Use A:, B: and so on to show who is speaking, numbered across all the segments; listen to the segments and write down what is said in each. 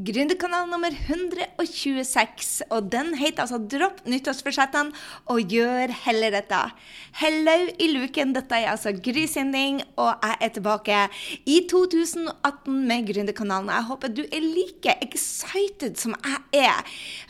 A: Gründerkanal nummer 126, og den heter altså 'Dropp nyttårsforsettene og gjør heller dette'. Hello i luken, dette er altså Gry Sinding, og jeg er tilbake i 2018 med Gründerkanalen. Jeg håper du er like excited som jeg er.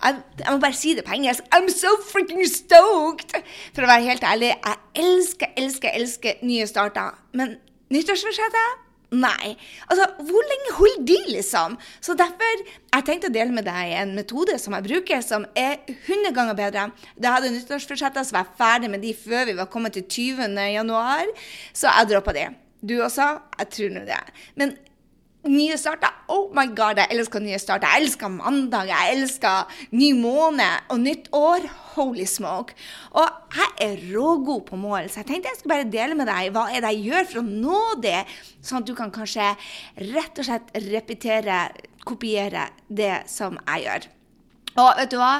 A: Jeg, jeg må bare si det på engelsk. I'm so freaking stoked! For å være helt ærlig, jeg elsker, elsker, elsker nye starter. Men nyttårsforsettet Nei. Altså, hvor lenge holder de, liksom? Så derfor jeg tenkte å dele med deg en metode som jeg bruker, som er 100 ganger bedre. Da hadde nyttårsforsetter, så var jeg ferdig med de før vi var kommet til 20. januar, så jeg droppa de. Du også? Jeg tror nå det. Men nye starter. Oh my god, jeg elsker nye starter. Jeg elsker mandag, jeg elsker ny måned og nytt år. Holy smoke. Og jeg er rågod på mål, så jeg tenkte jeg skulle bare dele med deg hva er det jeg gjør for å nå det, sånn at du kan kanskje rett og slett repetere, kopiere det som jeg gjør. Og vet du hva?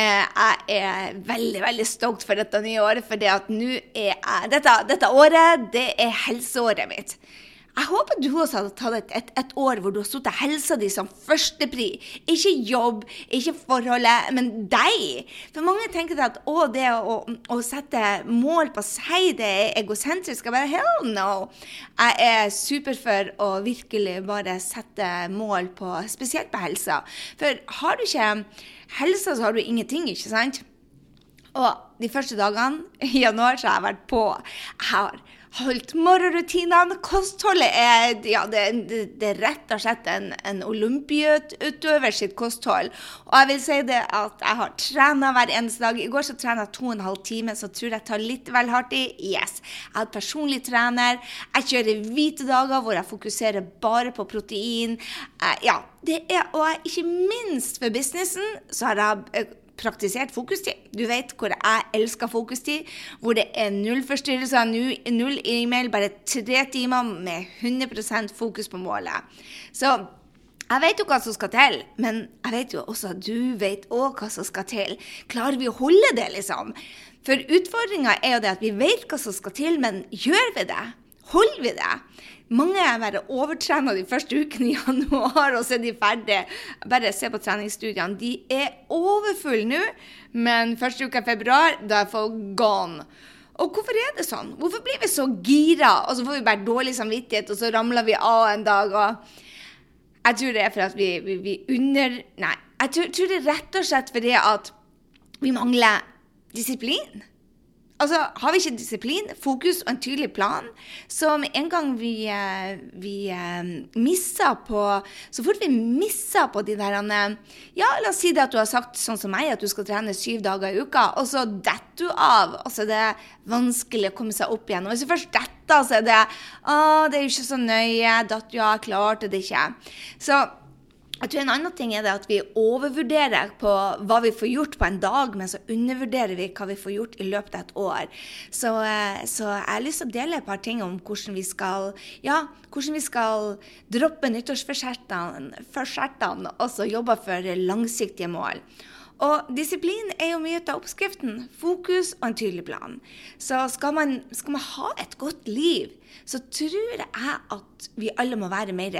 A: Eh, jeg er veldig veldig stolt for dette nye året, for at dette, dette året, det er helseåret mitt. Jeg håper du også hadde tatt et, et, et år hvor du har satt helsa di som førstepri. Ikke jobb, ikke forholdet, men deg. For mange tenker at å, det å, å, sette mål på seg, det er egosentrisk. Jeg bare hell no. Jeg er super for å virkelig bare sette mål på, spesielt på helsa. For har du ikke helsa, så har du ingenting, ikke sant? Og de første dagene i januar så har jeg vært på. Jeg har holdt morgenrutinene. Kostholdet er, ja, det, det, det er rett og slett en, en olympiutøver sitt kosthold. Og jeg vil si det at jeg har trena hver eneste dag. I går så trena jeg to og en halv time, så tror jeg tar litt vel hardt i. Yes. Jeg har personlig trener. Jeg kjører hvite dager hvor jeg fokuserer bare på protein. Uh, ja, det er, og ikke minst for businessen så har jeg uh, praktisert fokustid. Du vet hvor jeg elsker fokustid. Hvor det er null forstyrrelser, null e-mail, bare tre timer med 100% fokus på målet. Så jeg vet jo hva som skal til, men jeg vet jo også at du vet òg hva som skal til. Klarer vi å holde det, liksom? For utfordringa er jo det at vi vet hva som skal til, men gjør vi det? Holder vi det? Mange er bare overtrena de første ukene i januar, og så er de ferdige. Bare se på treningsstudiene. De er overfulle nå, men første uka i februar, da er folk gone. Og hvorfor er det sånn? Hvorfor blir vi så gira, og så får vi bare dårlig samvittighet, og så ramler vi av en dag? og... Jeg tror det er for at vi, vi, vi under... Nei, jeg tror, tror det er rett og slett fordi at vi mangler disiplin. Altså, Har vi ikke disiplin, fokus og en tydelig plan, så med en gang vi, eh, vi uh, misser på Så fort vi misser på de der Ja, la oss si det at du har sagt sånn som meg, at du skal trene syv dager i uka, og så detter du av. Og så er det vanskelig å komme seg opp igjen. Og hvis du først detter, så er det Å, det er jo ikke så nøye. Datt, ja, klarte det ikke. Så jeg tror En annen ting er det at vi overvurderer på hva vi får gjort på en dag, men så undervurderer vi hva vi får gjort i løpet av et år. Så, eh, så jeg har lyst til å dele et par ting om hvordan vi skal, ja, hvordan vi skal droppe nyttårsforsettene og så jobbe for langsiktige mål. Og disiplin er jo mye av oppskriften. Fokus og en tydelig plan. Så skal man, skal man ha et godt liv, så tror jeg at vi alle må være mer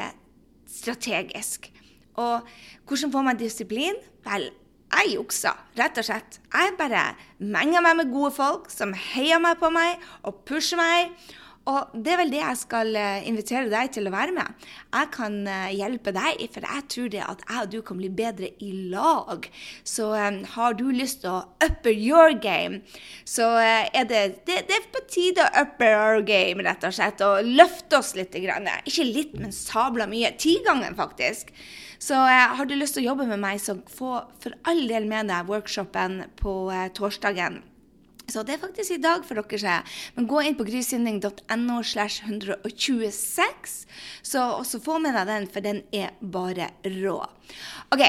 A: strategisk. Og hvordan får man disiplin? Vel, jeg juksa, rett og slett. Jeg bare menger meg med gode folk som heier meg på meg og pusher meg. Og det er vel det jeg skal eh, invitere deg til å være med. Jeg kan eh, hjelpe deg, for jeg tror det at jeg og du kan bli bedre i lag. Så um, har du lyst til å upper your game, så uh, er det, det, det, er på tide å upper our game, rett og slett. Og løfte oss litt. Grann. Ikke litt, men sabla mye. Tigangen, faktisk. Så uh, har du lyst til å jobbe med meg, så få for all del med deg workshopen på uh, torsdagen. Så det er faktisk i dag for dere. Se. Men gå inn på grysynding.no slash 126, så også få med deg den, for den er bare rå. OK.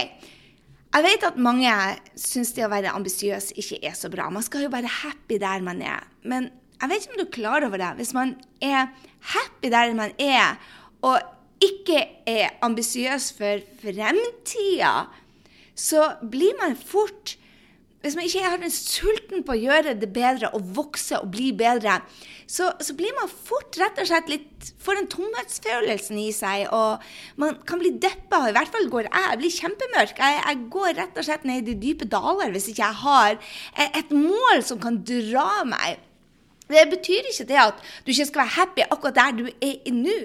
A: Jeg vet at mange syns det å være ambisiøs ikke er så bra. Man skal jo være happy der man er. Men jeg vet ikke om du er klar over det. Hvis man er happy der man er, og ikke er ambisiøs for fremtida, så blir man fort hvis man ikke har den sulten på å gjøre det bedre og vokse og bli bedre, så, så blir man fort rett og slett litt Får en tomhetsfølelsen i seg, og man kan bli deppa. I hvert fall går jeg. Jeg blir kjempemørk. Jeg, jeg går rett og slett ned i de dype daler hvis ikke jeg har et mål som kan dra meg. Det betyr ikke det at du ikke skal være happy akkurat der du er nå.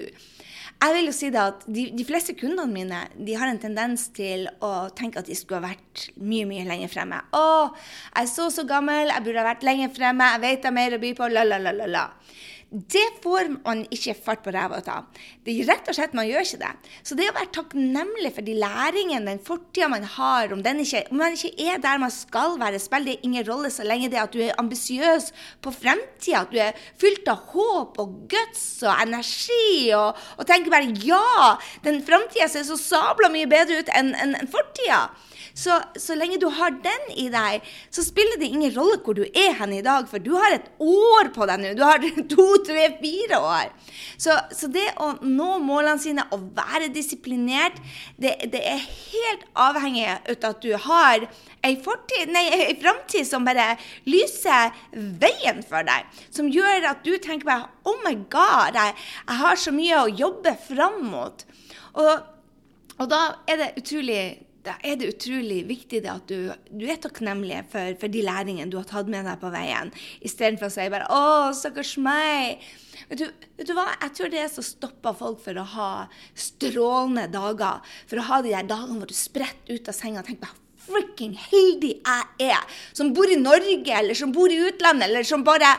A: Jeg vil jo si det at de, de, fleste kundene mine de har en tendens til å tenke at de skulle ha vært mye mye lenger fremme. 'Å, jeg er så så gammel, jeg burde ha vært lenger fremme, jeg vet jeg har mer å by på', la, la, la, la, la. Det får man ikke fart på ræva av. Det er rett og slett, Man gjør ikke det. Så det å være takknemlig for de læringene, den fortida man har, om, ikke, om, man ikke er der man skal være, spiller det ingen rolle så lenge det er at du er ambisiøs på fremtida, at du er fylt av håp og guts og energi, og, og tenker bare ja, den framtida ser så sabla mye bedre ut enn en, en fortida. Så, så lenge du har den i deg, så spiller det ingen rolle hvor du er hen i dag, for du har et år på deg nå. Du har to, tre, fire år. Så, så, det å nå målene sine og være disiplinert, det, det er helt avhengig av at du har ei, fortid, nei, ei framtid som bare lyser veien for deg. Som gjør at du tenker bare Oh my God, jeg, jeg har så mye å jobbe fram mot. Og, og da er det utrolig da er det utrolig viktig at du, du er takknemlig for, for, de læringene du har tatt med deg på veien, istedenfor å si bare 'Å, stakkars meg'. Vet du, vet du, hva? Jeg tror det er som stopper folk for å ha strålende dager. For å ha de der dagene hvor du spretter ut av senga og tenker bare Frikken heldig jeg er som bor i Norge, eller som bor i utlandet, eller som bare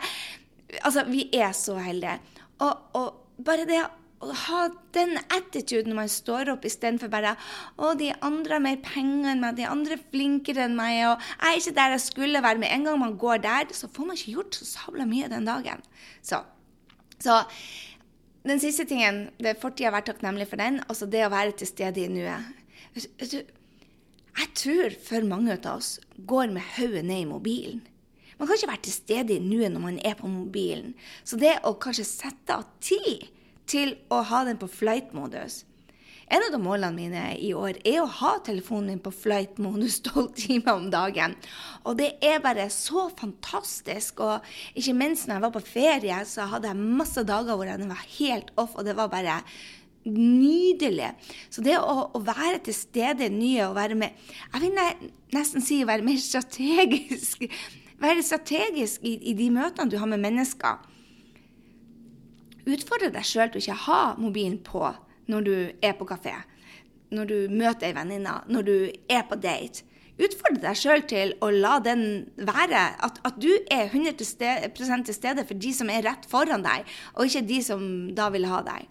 A: Altså, vi er så heldige. Og, og bare det å ha den attituden når man står opp, istedenfor bare å, de andre har mer penger enn meg, de andre er flinkere enn meg, og jeg er ikke der jeg skulle være. Med en gang man går der, så får man ikke gjort så sabla mye den dagen. Så, så den siste tingen det er Fortida, vær takknemlig for den. Altså det å være til stede i nuet. Jeg tror for mange av oss går med hodet ned i mobilen. Man kan ikke være til stede i nuet når man er på mobilen. Så det å kanskje sette av tid til å ha den på flight-modus. En av de målene mine i år er å ha telefonen min på flight-modus tolv timer om dagen. Og det er bare så fantastisk. Og ikke minst når jeg var på ferie, så hadde jeg masse dager hvor den var helt off, og det var bare nydelig. Så det å, å være til stede nye og være med Jeg vil nesten si å være mer strategisk. Være strategisk i, i de møtene du har med mennesker. Utfordre deg sjøl til å ikke ha mobilen på når du er på kafé, når du møter ei venninne, når du er på date. Utfordre deg sjøl til å la den være. At, at du er 100 til stede for de som er rett foran deg, og ikke de som da vil ha deg.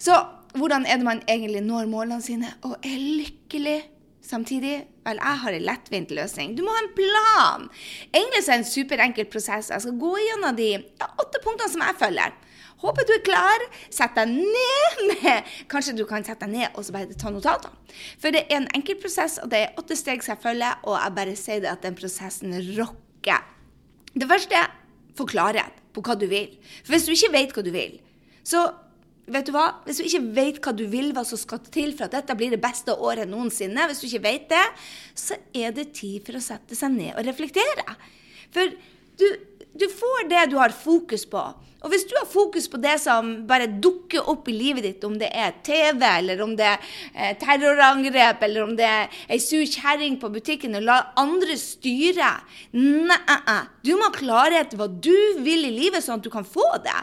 A: Så hvordan er det man egentlig når målene sine og er lykkelig samtidig? Vel, jeg har en lettvint løsning. Du må ha en plan. Egentlig er det en superenkel prosess. Jeg skal gå gjennom de ja, åtte punktene som jeg følger. Håper du er klar. Sett deg ned med Kanskje du kan sette deg ned og så bare ta notater. For det er en enkel prosess, og det er åtte steg som jeg følger, og jeg bare sier det at den prosessen rocker. Det første få klarhet på hva du vil. For hvis du ikke vet hva du vil, så Vet du hva? Hvis du ikke vet hva du vil, hva som skal til for at dette blir det beste året noensinne, hvis du ikke vet det, så er det tid for å sette seg ned og reflektere. For du, du får det du har fokus på. Og hvis du har fokus på det som bare dukker opp i livet ditt, om det er TV, eller om det er eh, terrorangrep, eller om det er ei sur kjerring på butikken, og la andre styre Nei, du må ha klarhet i hva du vil i livet, sånn at du kan få det.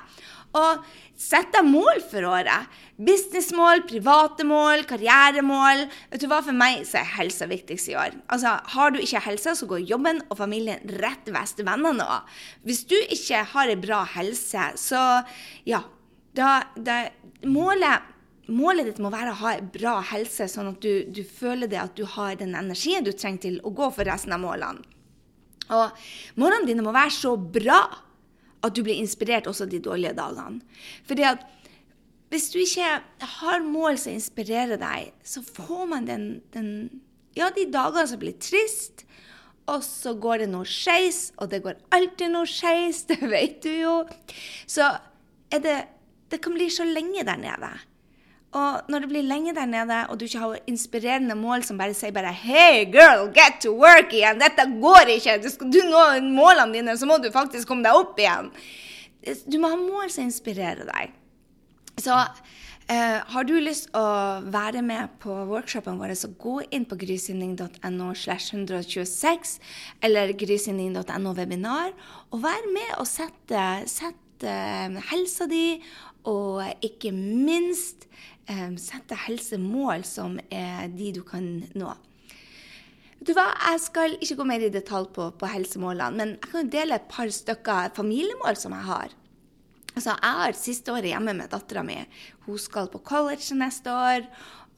A: Og Sett deg mål for året. Businessmål, private mål, karrieremål. Vet du hva, For meg så er helsa viktigst i år. Altså, Har du ikke helse, så går jobben og familien rett vest. Vennene òg. Hvis du ikke har ei bra helse, så ja da, da, målet, målet ditt må være å ha bra helse, sånn at du, du føler det at du har den energien du trenger til å gå for resten av målene. Og målene dine må være så bra at du blir inspirert også de dårlige dagene. Fordi at hvis du ikke har mål som inspirerer deg, så får man den, den Ja, de dagene som blir trist, og så går det noe skeis, og det går alltid noe skeis, det vet du jo. Så det Det kan bli så lenge der nede. Og når det blir lenge der nede, og du ikke har inspirerende mål som bare sier bare Hey, girl, get to work igjen! Dette går ikke! Du skal du nå målene dine, så må du faktisk komme deg opp igjen. Du må ha mål som inspirerer deg. Så eh, har du lyst å være med på workshopen vår, så gå inn på grysynding.no slash 126 eller grysynding.no webinar, og vær med og sette, sette helsa di og ikke minst um, sette helsemål som er de du kan nå. Vet du hva, Jeg skal ikke gå mer i detalj på, på helsemålene, men jeg kan dele et par stykker familiemål som jeg har. Altså, Jeg har siste året hjemme med dattera mi. Hun skal på college neste år.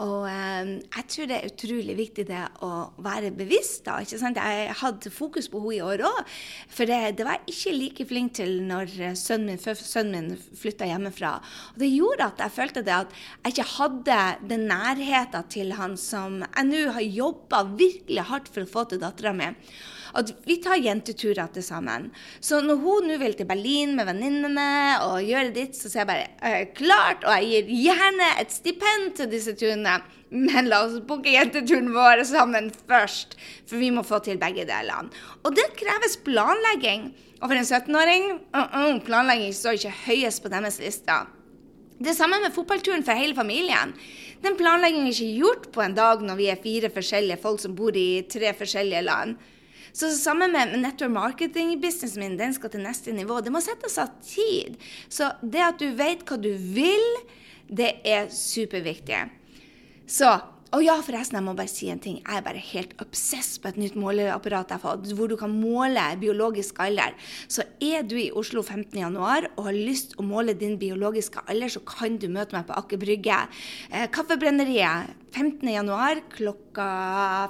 A: Og eh, jeg tror det er utrolig viktig det å være bevisst. da, ikke sant? Jeg hadde fokus på henne i år òg, for det, det, var jeg ikke like flink til når sønnen min, før sønnen min flytta hjemmefra. Og Det gjorde at jeg følte det at jeg ikke hadde den nærheten til han som jeg nå har jobba virkelig hardt for å få til dattera mi at vi tar jenteturer til sammen. Så når hun nå vil til Berlin med venninnene og gjøre ditt, så sier jeg bare klart, og jeg gir gjerne et stipend til disse turene. Men la oss booke jenteturen vår sammen først, for vi må få til begge delene. Og det kreves planlegging. Og for en 17-åring uh -uh, planlegging står ikke høyest på deres lister. Det samme med fotballturen for hele familien. Den planleggingen er ikke gjort på en dag når vi er fire forskjellige folk som bor i tre forskjellige land. Så sammen med network marketing-businessen min, den skal til neste nivå. Det må settes av tid. Så det at du vet hva du vil, det er superviktig. Så og ja, forresten, jeg må bare si en ting. Jeg er bare helt obsess på et nytt måleapparat jeg har fått, hvor du kan måle biologisk alder. Så er du i Oslo 15.1 og har lyst å måle din biologiske alder, så kan du møte meg på Aker Brygge. Eh, Kaffebrenneriet 15.1 klokka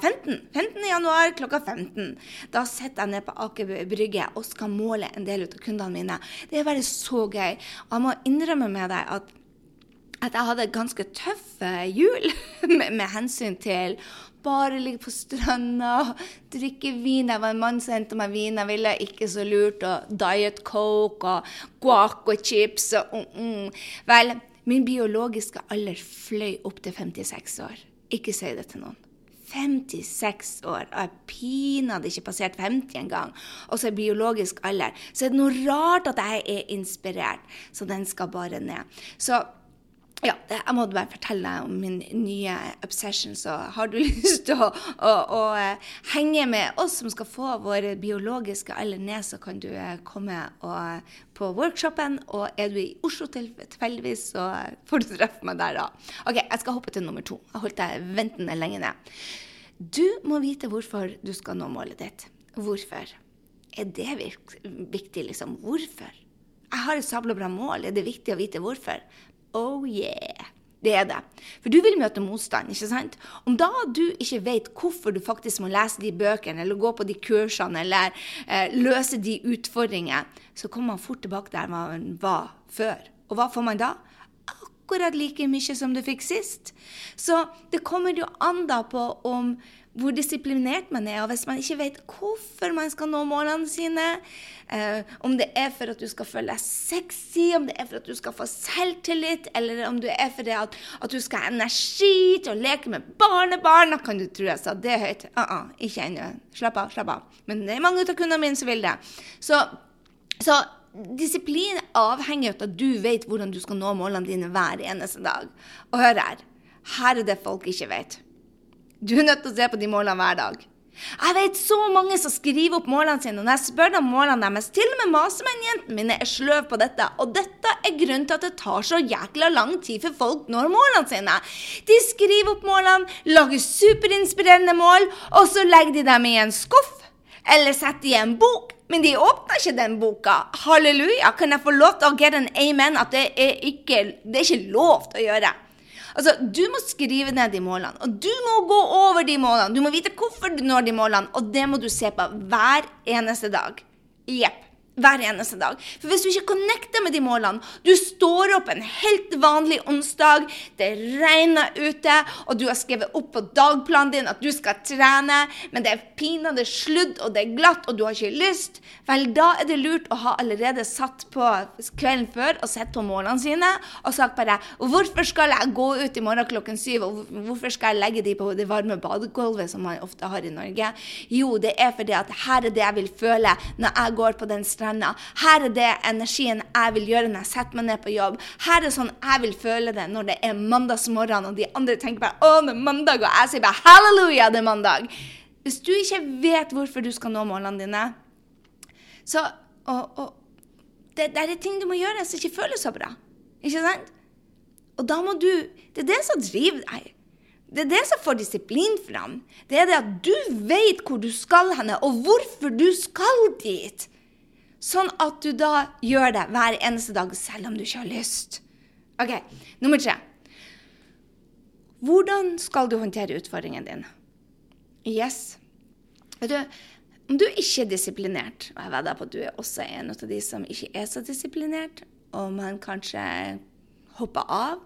A: 15. 15.1 klokka 15. Da sitter jeg nede på Aker Brygge og skal måle en del av kundene mine. Det er bare så gøy. Og jeg må innrømme med deg at at jeg hadde ganske tøffe jul med, med, hensyn til bare ligge på stranda, drikke vin. Jeg var en mann som hentet meg vin. Jeg ville ikke så lurt. Og Diet Coke og guac og chips og mm, mm. Vel, min biologiske alder fløy opp til 56 år. Ikke si det til noen. 56 år, og jeg pinadø ikke passert 50 engang. Og så er biologisk alder. Så er det noe rart at jeg er inspirert. Så den skal bare ned. Så ja, jeg måtte bare fortelle deg om min nye obsession. Så har du lyst til å, å, å, eh, henge med oss som skal få våre biologiske alder ned, så kan du eh, komme og, på workshopen. Og er du i Oslo tilfeldigvis, så får du treffe meg der da. OK, jeg skal hoppe til nummer to. Jeg holdt deg ventende lenge ned. Du må vite hvorfor du skal nå målet ditt. Hvorfor? Er det viktig, liksom? Hvorfor? Jeg har et sabla bra mål. Er det viktig å vite hvorfor? Oh yeah. Det er det. For du vil møte motstand, ikke sant? Om da du ikke vet hvorfor du faktisk må lese de bøkene, eller gå på de kursene, eller eh, løse de utfordringene, så kommer man fort tilbake der man var før. Og hva får man da? Akkurat like mye som du fikk sist. Så det kommer jo an da på om hvor disiplinert man er. Og hvis man ikke vet hvorfor man skal nå målene sine, eh, om det er for at du skal føle deg sexy, om det er for at du skal få selvtillit, eller om det er for at, at du skal ha energi til å leke med barnebarn, da kan du tro jeg sa det høyt. Uh -uh, ikke ennå. Slapp av, slapp av. Men det er mange av kundene mine som vil det. Så, så disiplin avhenger av at du vet hvordan du skal nå målene dine hver eneste dag. Og hør her. Her er det folk ikke vet. Du er nødt til å se på de målene hver dag. Jeg vet så mange som skriver opp målene sine, og når jeg spør dem målene deres, til og med masemennjentene mine er sløve på dette, og dette er grunnen til at det tar så jækla lang tid for folk når målene sine. De skriver opp målene, lager superinspirerende mål, og så legger de dem i en skuff, eller setter i en bok. Men de åpner ikke den boka. Halleluja. Kan jeg få lov til å get en amen at det er ikke, det er ikke lov til å gjøre? Altså, Du må skrive ned de målene, og du må gå over de målene. Du må vite hvorfor du når de målene, og det må du se på hver eneste dag. Jepp. Hver eneste dag. For hvis du ikke connecter med de målene Du står opp en helt vanlig onsdag, det regner ute, og du har skrevet opp på dagplanen din at du skal trene, men det er pinadø sludd, og det er glatt, og du har ikke lyst, vel, da er det lurt å ha allerede satt på kvelden før og sett på målene sine og sagt bare Hvorfor skal jeg gå ut i morgen klokken syv, og hvorfor skal jeg legge de på det varme badegulvet som man ofte har i Norge? Jo, det er fordi at her er det jeg vil føle når jeg går på den stranda stranda. Her er det energien jeg vil gjøre når jeg setter meg ned på jobb. Her er sånn jeg vil føle det når det er mandagsmorgen, og de andre tenker bare 'Å, det er mandag', og jeg sier bare 'Halleluja, det er mandag'. Hvis du ikke vet hvorfor du skal nå målene dine, så og, og, det, det, er ting du må gjøre som ikke føles så bra. Ikke sant? Og da må du Det er det som driver deg. Det er det som får disiplin fram. Det er det at du vet hvor du skal henne, og hvorfor du skal dit. Sånn at du da gjør det hver eneste dag, selv om du ikke har lyst. Ok, Nummer tre. Hvordan skal du håndtere utfordringen din? Yes. Vet du, om du ikke er disiplinert, og jeg vedder på at du er også en av de som ikke er så disiplinert, og man kanskje hopper av,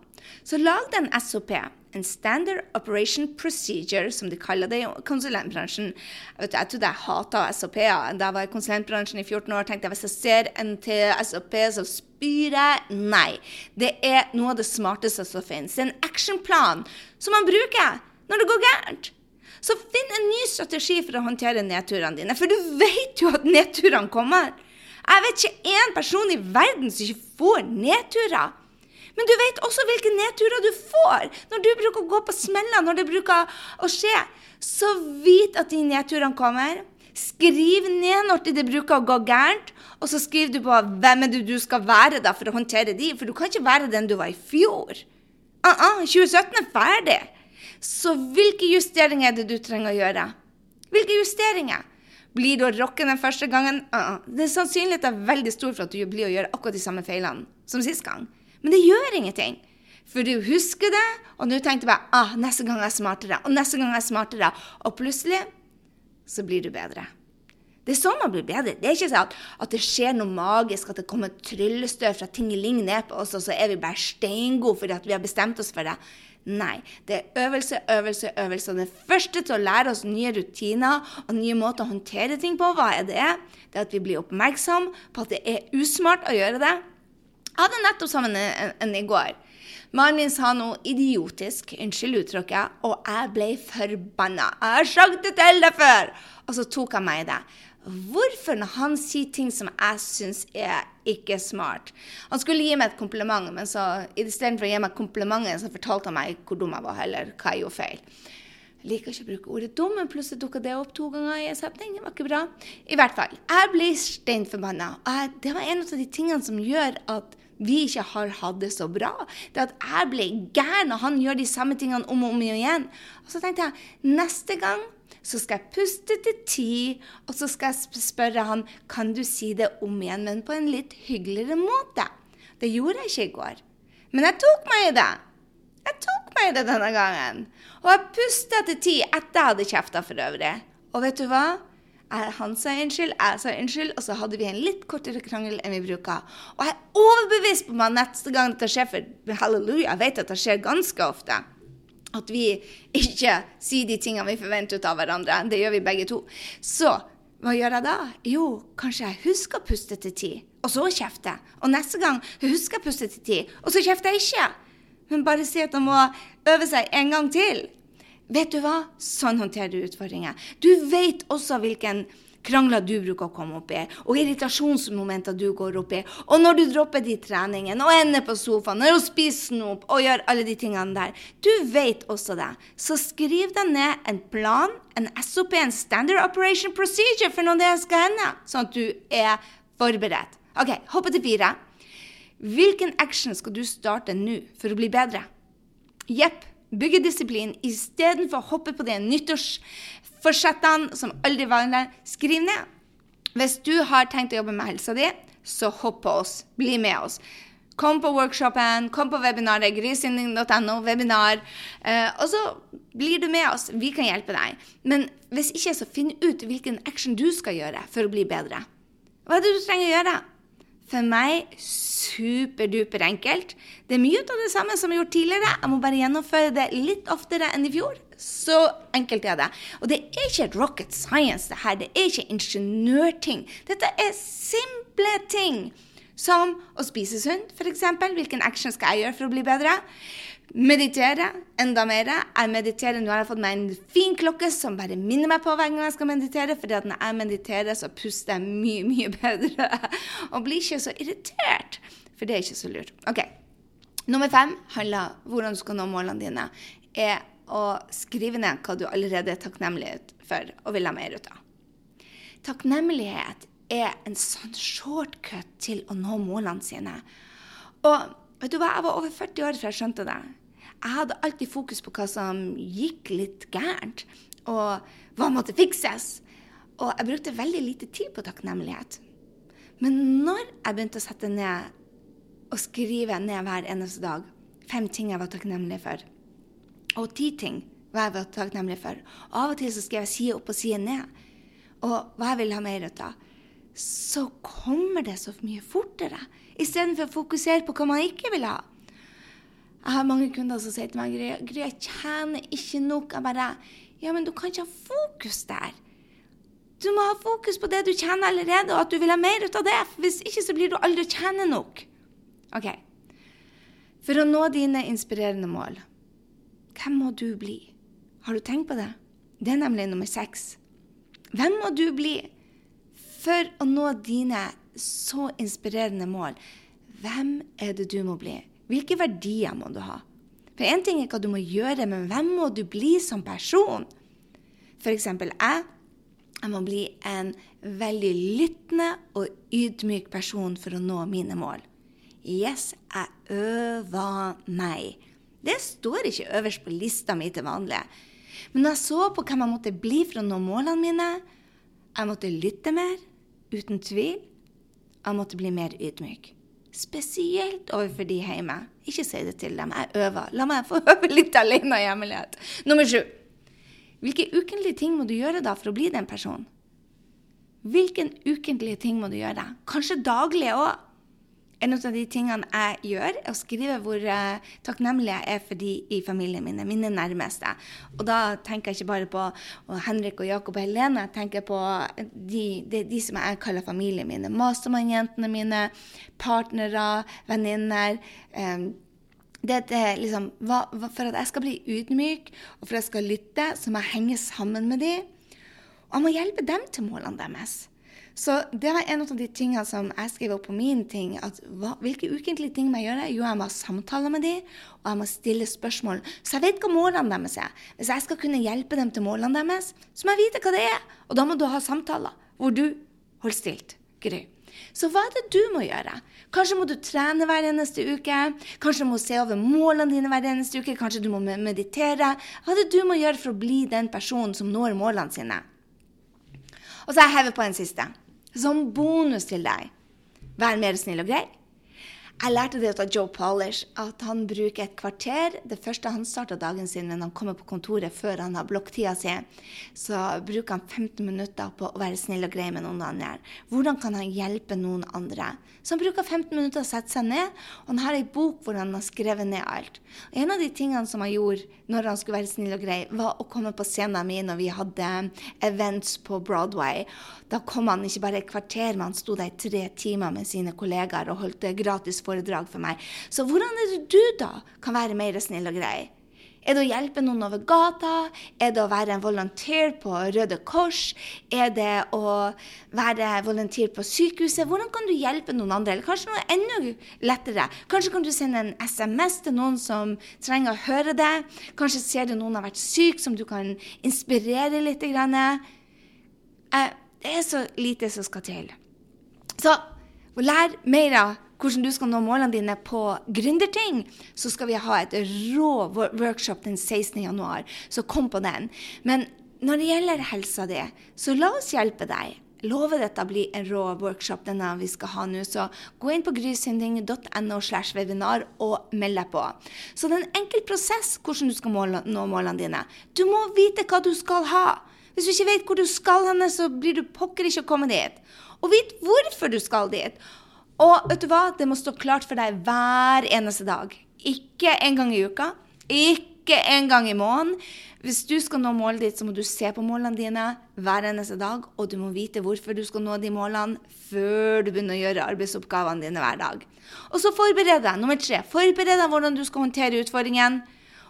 A: så lag deg en SOP en Standard Operation Procedure, som de kaller det i konsulentbransjen. Jeg, jeg trodde jeg hata SOP-er. Da jeg var i konsulentbransjen i 14 år, tenkte jeg hvis jeg ser en til SOP, så spyr jeg. Nei. Det er noe av det smarteste som finnes. Det er en actionplan som man bruker når det går gærent. Så finn en ny strategi for å håndtere nedturene dine, for du vet jo at nedturene kommer. Jeg vet ikke én person i verden som ikke får nedturer. Men du vet også hvilke nedturer du får når du bruker å gå på smeller, når det bruker å skje. Så vit at de nedturene kommer. Skriv ned når det bruker å gå gærent, og så skriver du på hvem er det du skal være da for å håndtere de, for du kan ikke være den du var i fjor. Uh -uh, 2017 er ferdig. Så hvilke justeringer er det du trenger å gjøre? Hvilke justeringer? Blir du å rocke den første gangen? Uh -uh. Det er sannsynligheten veldig stor for at du blir å gjøre akkurat de samme feilene som sist gang. Men det gjør ingenting. For du husker det, og du tenkte bare ah, neste gang er smartere, og neste gang er smartere. Og plutselig så blir du bedre. Det er sånn man blir bedre. Det er ikke sånn at, at det skjer noe magisk, at det kommer tryllestøv fra tingeling ned på oss, og så er vi bare steingode fordi vi har bestemt oss for det. Nei. Det er øvelse, øvelse, øvelse. Og det første til å lære oss nye rutiner og nye måter å håndtere ting på, hva er det? Det er at vi blir oppmerksom på at det er usmart å gjøre det. Jeg hadde nettopp sammen en, en i går. Mannen min sa noe idiotisk, unnskyld uttrykket, og jeg ble forbanna. Jeg har sagt det til deg før! Og så tok han meg i det. Hvorfor, når han sier ting som jeg syns er ikke smart Han skulle gi meg et kompliment, men så istedenfor å gi meg komplimentet, så fortalte han meg hvor dum jeg var, eller hva jeg gjorde feil. Jeg liker ikke å bruke ordet dum, men plutselig dukka det opp to ganger i en setning. Det var ikke bra. I hvert fall. Jeg ble steinforbanna. Det var en av de tingene som gjør at vi ikke har hatt det så bra. Det at jeg ble gæren, og han gjør de samme tingene om og om igjen. Og så tenkte jeg neste gang så skal jeg puste til ti, og så skal jeg spørre han kan du si det om igjen, men på en litt hyggeligere måte. Det gjorde jeg ikke i går. Men jeg tok meg i det. Jeg tok meg i det denne gangen. Og jeg pusta til ti etter jeg hadde kjefta for øvrig. Og vet du hva? Han sa unnskyld, jeg sa unnskyld, og så hadde vi en litt kortere krangel enn vi bruker. Og jeg er overbevist på meg neste gang dette skjer, for halleluja, jeg vet at det skjer ganske ofte. At vi ikke sier de tingene vi forventer av hverandre. Det gjør vi begge to. Så hva gjør jeg da? Jo, kanskje jeg husker å puste til ti, og så kjefter. Og neste gang husker jeg å puste til ti, og så kjefter jeg ikke. Men bare si at han må øve seg en gang til. Vet du hva? Sånn håndterer du utfordringer. Du vet også hvilken krangler du bruker å komme opp i, og irritasjonsmomenter du går opp i. Og når du dropper de treningene og ender på sofaen og spiser snop og gjør alle de tingene der. Du vet også det. Så skriv deg ned en plan, en SOP, en Standard Operation Procedure for når det skal hende, sånn at du er forberedt. OK, hoppe til fire. Hvilken action skal du starte nå for å bli bedre? Jepp bygge disiplin istedenfor å hoppe på de nyttårsforsettene som aldri vanlig. Skriv ned. Hvis du har tenkt å jobbe med helsa di, så hopp på oss. Bli med oss. Kom på workshopen, kom på webinaret, grysynding.no, webinar. Eh, og så blir du med oss. Vi kan hjelpe deg. Men hvis ikke, så finn ut hvilken action du skal gjøre for å bli bedre. Hva er det du trenger å gjøre? For meg superduper enkelt. Det er mye av det samme som jeg har gjort tidligere. Jeg må bare gjennomføre det litt oftere enn i fjor. Så enkelt er det. Og det er ikke rocket science, det her. Det er ikke ingeniørting. Dette er simple ting. Som å spise sunt, f.eks. Hvilken action skal jeg gjøre for å bli bedre? Meditere enda mer. Jeg mediterer, Nå har jeg fått meg en fin klokke som bare minner meg på hver gang jeg skal meditere. fordi at når jeg mediterer, så puster jeg mye, mye bedre. Og blir ikke så irritert. For det er ikke så lurt. Ok. Nummer fem handler om hvordan du skal nå målene dine. er å skrive ned hva du allerede er takknemlig for og vil ha mer ut av. Takknemlighet er en sånn shortcut til å nå målene sine. Og vet du hva, jeg var over 40 år før jeg skjønte det jeg hadde alltid fokus på hva som gikk litt gærent, og hva måtte fikses. Og jeg brukte veldig lite tid på takknemlighet. Men når jeg begynte å sette ned og skrive ned hver eneste dag fem ting jeg var takknemlig for, og ti ting hva jeg var takknemlig for og Av og til så skrev jeg side opp og side ned, og hva jeg ville ha mer av. Så kommer det så mye fortere, istedenfor å fokusere på hva man ikke vil ha. Jeg har mange kunder som sier til meg Gry, jeg tjener ikke nok. Jeg bare Ja, men du kan ikke ha fokus der. Du må ha fokus på det du tjener allerede, og at du vil ha mer ut av det. Hvis ikke så blir du aldri å tjene nok. OK. For å nå dine inspirerende mål, hvem må du bli? Har du tenkt på det? Det er nemlig nummer seks. Hvem må du bli for å nå dine så inspirerende mål? Hvem er det du må bli? Hvilke verdier må du ha? For én ting er hva du må gjøre, men hvem må du bli som person? F.eks. jeg. Jeg må bli en veldig lyttende og ydmyk person for å nå mine mål. Yes, jeg øver meg. Det står ikke øverst på lista mi til vanlig. Men når jeg så på hvem jeg måtte bli for å nå målene mine Jeg måtte lytte mer, uten tvil. Jeg måtte bli mer ydmyk. Spesielt overfor de hjemme. Ikke si det til dem. Jeg øver. La meg få øve litt alene i hemmelighet. Nummer sju. Hvilke ukentlige ting må du gjøre da for å bli den personen? Hvilke ukentlige ting må du gjøre? Kanskje daglige òg. En av de tingene jeg gjør, er å skrive hvor uh, takknemlig jeg er for de i familien min, mine nærmeste. Og da tenker jeg ikke bare på Henrik og Jakob og Helene, jeg tenker på de, de, de som jeg kaller familien mine. Mastermann-jentene mine, partnere, venninner. Um, det er liksom, hva, For at jeg skal bli ydmyk, og for at jeg skal lytte, så må jeg henge sammen med dem. Og jeg må hjelpe dem til målene deres. Så det var en av de tingene som jeg skriver opp på min ting. at hva, Hvilke ukentlige ting må jeg gjøre? Jo, jeg må ha samtaler med dem, og jeg må stille spørsmål. Så jeg vet hva målene deres er. Hvis jeg skal kunne hjelpe dem til målene deres, så må jeg vite hva det er. Og da må du ha samtaler hvor du holder stilt. Gry. Så hva er det du må gjøre? Kanskje må du trene hver eneste uke. Kanskje du må se over målene dine hver eneste uke. Kanskje du må meditere. Hva er det du må gjøre for å bli den personen som når målene sine? Og så har jeg hevet på en siste. Som bonus til deg. Vær mer snill og grei. Jeg lærte det av Joe Polish, at han bruker et kvarter det første han starter dagen sin når han kommer på kontoret før han har blokktida si, så bruker han 15 minutter på å være snill og grei med noen andre. Hvordan kan han hjelpe noen andre? Så han bruker 15 minutter å sette seg ned, og han har ei bok hvor han har skrevet ned alt. Og en av de tingene som han gjorde når han skulle være snill og grei, var å komme på scenen min når vi hadde events på Broadway. Da kom han ikke bare et kvarter, men han sto der i tre timer med sine kollegaer og holdt gratis foredrag for meg. Så hvordan er det du da kan være mer snill og grei? Er det å hjelpe noen over gata? Er det å være en volonter på Røde Kors? Er det å være volonter på sykehuset? Hvordan kan du hjelpe noen andre? Eller kanskje noe enda lettere. Kanskje kan du sende en SMS til noen som trenger å høre det. Kanskje ser du noen har vært syk, som du kan inspirere litt. Eh, det er så lite som skal til. Så lær mer av hvordan du skal nå målene dine på gründerting, så skal vi ha et rå workshop den 16.1, så kom på den. Men når det gjelder helsa di, så la oss hjelpe deg. Lover dette blir en rå workshop denne vi skal ha nå, så gå inn på grysynding.no slash webinar og meld deg på. Så det er en enkel prosess hvordan du skal måle, nå målene dine. Du må vite hva du skal ha. Hvis du ikke vet hvor du skal hen, så blir du pokker ikke å komme dit. Og vit hvorfor du skal dit. Og vet du hva? Det må stå klart for deg hver eneste dag. Ikke en gang i uka. Ikke en gang i måneden. Hvis du skal nå målet ditt, så må du se på målene dine hver eneste dag, og du må vite hvorfor du skal nå de målene før du begynner å gjøre arbeidsoppgavene dine hver dag. Og så forbered deg. Nummer tre, forbered deg hvordan du skal håndtere utfordringen.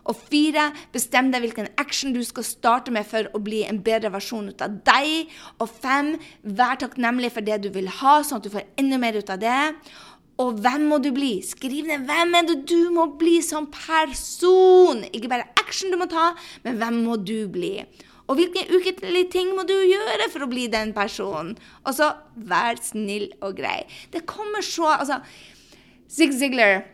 A: Og fire, bestem deg hvilken action du skal starte med for å bli en bedre versjon ut av deg. Og fem, vær takknemlig for det du vil ha, sånn at du får enda mer ut av det. Og hvem må du bli? Skriv ned hvem er det du må bli som person. Ikke bare action du må ta, men hvem må du bli? Og hvilke ukentlige ting må du gjøre for å bli den personen? Og så vær snill og grei. Det kommer så Altså, Zig Ziglar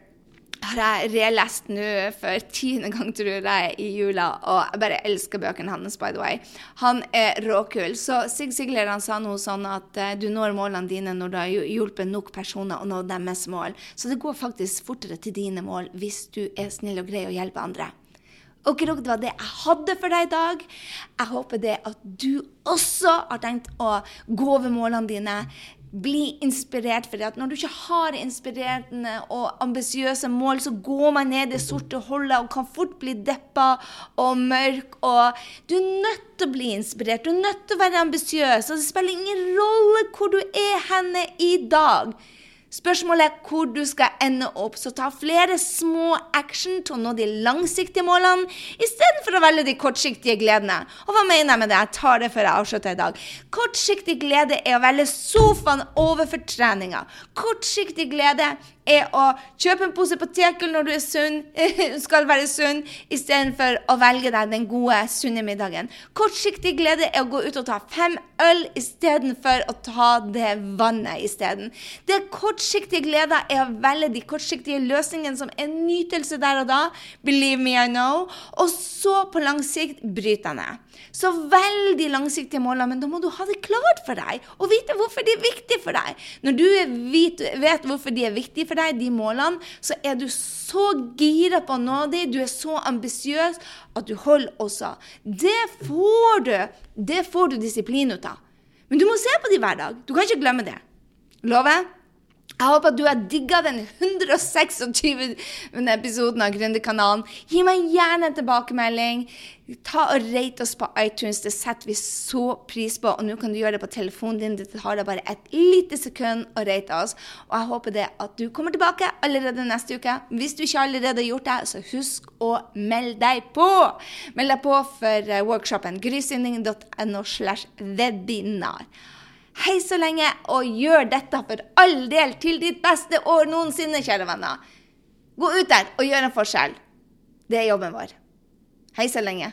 A: har jeg relest nå for tiende gang, tror jeg, i jula. Og jeg bare elsker bøkene hans, by the way. Han er råkul. Så Sig Sigler han sa noe sånn at uh, du når målene dine når du har hjulpet nok personer å nå deres mål. Så det går faktisk fortere til dine mål hvis du er snill og grei og hjelper andre. Og det var det jeg hadde for deg i dag. Jeg håper det at du også har tenkt å gå over målene dine bli inspirert. For når du ikke har inspirerende og ambisiøse mål, så går man ned det sorte hullet og kan fort bli deppa og mørk. Og du er nødt til å bli inspirert. Du er nødt til å være ambisiøs. Og det spiller ingen rolle hvor du er henne i dag. Spørsmålet er hvor du skal ende opp, så ta flere små action til å nå de langsiktige målene, istedenfor å velge de kortsiktige gledene. Og hva mener jeg med det? Jeg tar det før jeg avslutter i dag. Kortsiktig glede er å velge sofaen overfor treninga. Kortsiktig glede er å kjøpe en pose potekel når du er sunn, skal være sunn, istedenfor å velge deg den gode, sunne middagen. Kortsiktig glede er å gå ut og ta fem øl istedenfor å ta det vannet isteden. Det kortsiktige glede er å velge de kortsiktige løsningene som er nytelse der og da. Believe me, I know. Og så på lang sikt bryte ned. Så veldig langsiktige målene, men da må du ha det klart for deg og vite hvorfor de er viktige for deg. Når du vet, vet hvorfor de er viktige for deg, de målene, så er du så gira på å nå dem, du er så ambisiøs at du holder også. Det får du. Det får du disiplin ut av. Men du må se på dem hver dag. Du kan ikke glemme det. Lover? Jeg håper at du har digga den 126. episoden av Gründerkanalen. Gi meg gjerne en tilbakemelding. Ta og Rate oss på iTunes. Det setter vi så pris på. Og nå kan du gjøre det på telefonen din. Det tar deg bare et lite sekund å rate oss. Og jeg håper det at du kommer tilbake allerede neste uke. Hvis du ikke allerede har gjort det, så husk å melde deg på. Meld deg på for eh, workshopen grysynding.no slash webinar. Hei så lenge, og gjør dette for all del til ditt beste år noensinne, kjære venner. Gå ut der og gjør en forskjell. Det er jobben vår. Hei så lenge.